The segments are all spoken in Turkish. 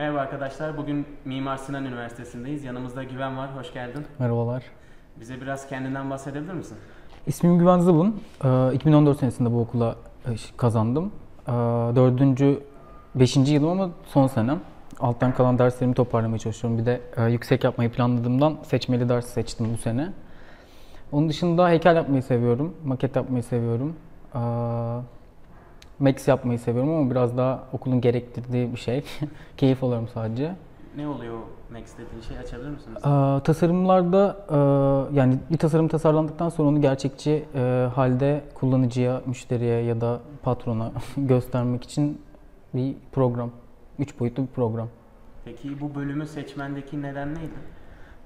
Merhaba arkadaşlar. Bugün Mimar Sinan Üniversitesi'ndeyiz. Yanımızda Güven var. Hoş geldin. Merhabalar. Bize biraz kendinden bahsedebilir misin? İsmim Güven Zıbın. Ee, 2014 senesinde bu okula e, kazandım. Ee, Dördüncü, beşinci yılım ama son senem. Alttan kalan derslerimi toparlamaya çalışıyorum. Bir de e, yüksek yapmayı planladığımdan seçmeli ders seçtim bu sene. Onun dışında heykel yapmayı seviyorum. Maket yapmayı seviyorum. Max yapmayı seviyorum ama biraz daha okulun gerektirdiği bir şey. Keyif alıyorum sadece. Ne oluyor Max dediğin şey açabilir misiniz? Ee, tasarımlarda e, yani bir tasarım tasarlandıktan sonra onu gerçekçi e, halde kullanıcıya, müşteriye ya da patrona göstermek için bir program. Üç boyutlu bir program. Peki bu bölümü seçmendeki neden neydi?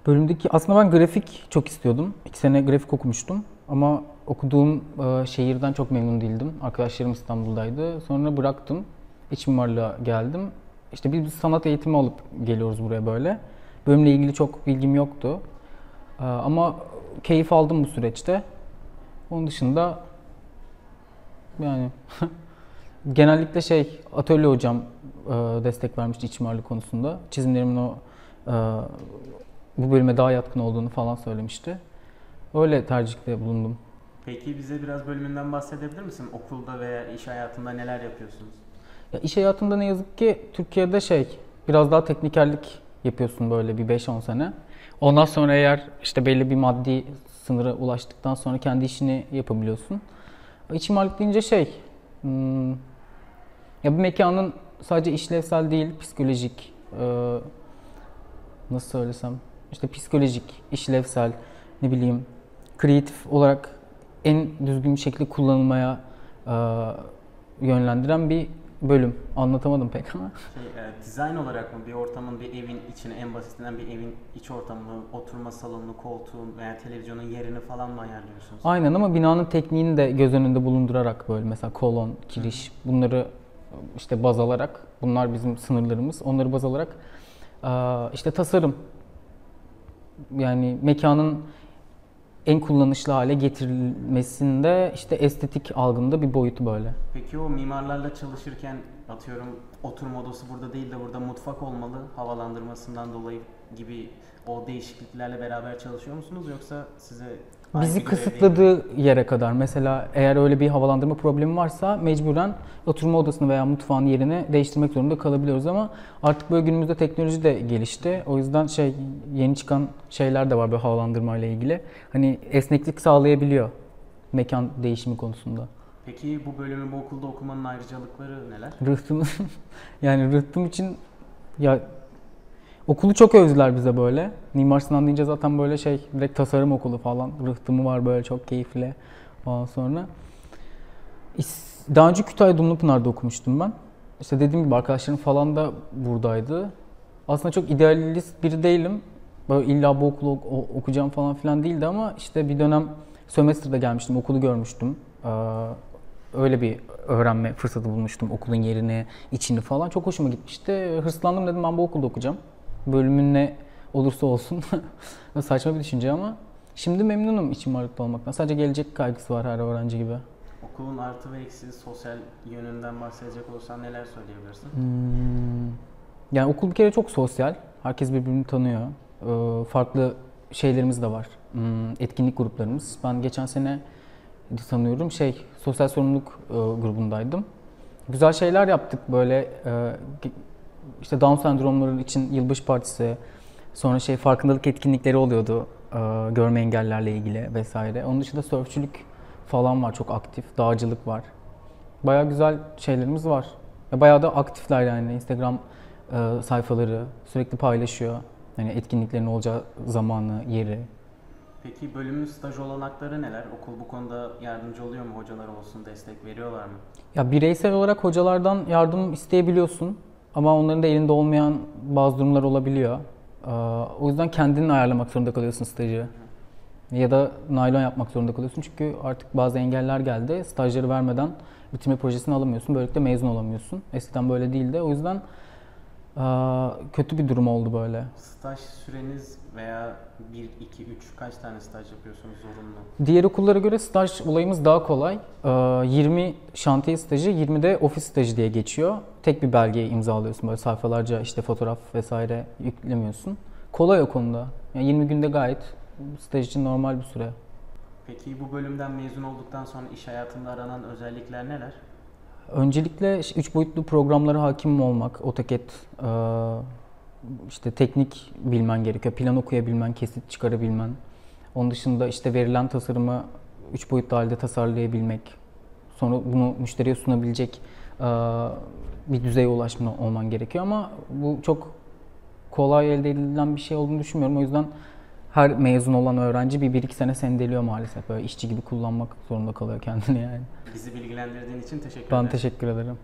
Bölümdeki aslında ben grafik çok istiyordum. İki sene grafik okumuştum ama okuduğum e, şehirden çok memnun değildim. Arkadaşlarım İstanbul'daydı. Sonra bıraktım. İç mimarlığa geldim. İşte biz sanat eğitimi alıp geliyoruz buraya böyle. Bölümle ilgili çok bilgim yoktu. E, ama keyif aldım bu süreçte. Onun dışında yani genellikle şey atölye hocam e, destek vermişti iç mimarlık konusunda. Çizimlerimin o e, bu bölüme daha yatkın olduğunu falan söylemişti. Öyle tercihte bulundum. Peki bize biraz bölümünden bahsedebilir misin? Okulda veya iş hayatında neler yapıyorsunuz? Ya iş hayatında ne yazık ki Türkiye'de şey biraz daha teknikerlik yapıyorsun böyle bir 5-10 sene. Ondan sonra eğer işte belli bir maddi sınıra ulaştıktan sonra kendi işini yapabiliyorsun. İç mimarlık deyince şey hmm, ya bir mekanın sadece işlevsel değil psikolojik e, nasıl söylesem işte psikolojik, işlevsel, ne bileyim kreatif olarak en düzgün bir şekilde kullanılmaya e, yönlendiren bir bölüm. Anlatamadım pek ama. Şey, e, dizayn olarak mı bir ortamın, bir evin içine en basitinden bir evin iç ortamını, oturma salonunu, koltuğun veya televizyonun yerini falan mı ayarlıyorsunuz? Aynen ama binanın tekniğini de göz önünde bulundurarak böyle mesela kolon, kiriş bunları işte baz alarak bunlar bizim sınırlarımız. Onları baz alarak e, işte tasarım yani mekanın en kullanışlı hale getirilmesinde işte estetik algında bir boyutu böyle. Peki o mimarlarla çalışırken atıyorum oturma odası burada değil de burada mutfak olmalı havalandırmasından dolayı gibi o değişikliklerle beraber çalışıyor musunuz yoksa size Bizi kısıtladığı yere kadar mesela eğer öyle bir havalandırma problemi varsa mecburen oturma odasını veya mutfağın yerini değiştirmek zorunda kalabiliyoruz ama artık böyle günümüzde teknoloji de gelişti. O yüzden şey yeni çıkan şeyler de var böyle havalandırma ile ilgili. Hani esneklik sağlayabiliyor mekan değişimi konusunda. Peki bu bölümü bu okulda okumanın ayrıcalıkları neler? Rıhtım yani rıhtım için ya Okulu çok övdüler bize böyle. Mimar Sinan deyince zaten böyle şey direkt tasarım okulu falan. Rıhtımı var böyle çok keyifli. Ondan sonra. Daha önce Kütahya Dumlupınar'da okumuştum ben. İşte dediğim gibi arkadaşlarım falan da buradaydı. Aslında çok idealist biri değilim. Böyle illa bu okulu okuyacağım falan filan değildi ama işte bir dönem sömestrde gelmiştim, okulu görmüştüm. Öyle bir öğrenme fırsatı bulmuştum okulun yerini, içini falan. Çok hoşuma gitmişti. Hırslandım dedim ben bu okulda okuyacağım bölümün ne olursa olsun. Saçma bir düşünce ama şimdi memnunum iç mimarlıkta olmaktan. Sadece gelecek kaygısı var her öğrenci gibi. Okulun artı ve eksi sosyal yönünden bahsedecek olursan neler söyleyebilirsin? Hmm. Yani okul bir kere çok sosyal. Herkes birbirini tanıyor. Ee, farklı şeylerimiz de var. Hmm, etkinlik gruplarımız. Ben geçen sene sanıyorum şey sosyal sorumluluk e, grubundaydım. Güzel şeyler yaptık böyle e, işte Down sendromları için yılbaşı partisi, sonra şey farkındalık etkinlikleri oluyordu e, görme engellerle ilgili vesaire. Onun dışında sörfçülük falan var çok aktif, dağcılık var. Baya güzel şeylerimiz var. Bayağı da aktifler yani Instagram e, sayfaları sürekli paylaşıyor. Yani etkinliklerin olacağı zamanı, yeri. Peki bölümün staj olanakları neler? Okul bu konuda yardımcı oluyor mu? Hocalar olsun destek veriyorlar mı? Ya bireysel olarak hocalardan yardım isteyebiliyorsun. Ama onların da elinde olmayan bazı durumlar olabiliyor. Ee, o yüzden kendini ayarlamak zorunda kalıyorsun stajı. Ya da naylon yapmak zorunda kalıyorsun. Çünkü artık bazı engeller geldi. Stajları vermeden bitirme projesini alamıyorsun. Böylelikle mezun olamıyorsun. Eskiden böyle değildi. O yüzden kötü bir durum oldu böyle. Staj süreniz veya 1, 2, 3 kaç tane staj yapıyorsunuz zorunlu? Diğer okullara göre staj olayımız daha kolay. Ee, 20 şantiye stajı, 20 de ofis stajı diye geçiyor. Tek bir belgeyi imzalıyorsun böyle sayfalarca işte fotoğraf vesaire yüklemiyorsun. Kolay o konuda. Yani 20 günde gayet staj için normal bir süre. Peki bu bölümden mezun olduktan sonra iş hayatında aranan özellikler neler? Öncelikle 3 boyutlu programlara hakim olmak, AutoCAD, e, işte teknik bilmen gerekiyor. Plan okuyabilmen, kesit çıkarabilmen. Onun dışında işte verilen tasarımı 3 boyutlu halde tasarlayabilmek. Sonra bunu müşteriye sunabilecek e, bir düzeye ulaşma olman gerekiyor ama bu çok kolay elde edilen bir şey olduğunu düşünmüyorum. O yüzden her mezun olan öğrenci bir, bir iki sene sendeliyor maalesef. Böyle işçi gibi kullanmak zorunda kalıyor kendini yani. Bizi bilgilendirdiğin için teşekkür Ben ederim. teşekkür ederim.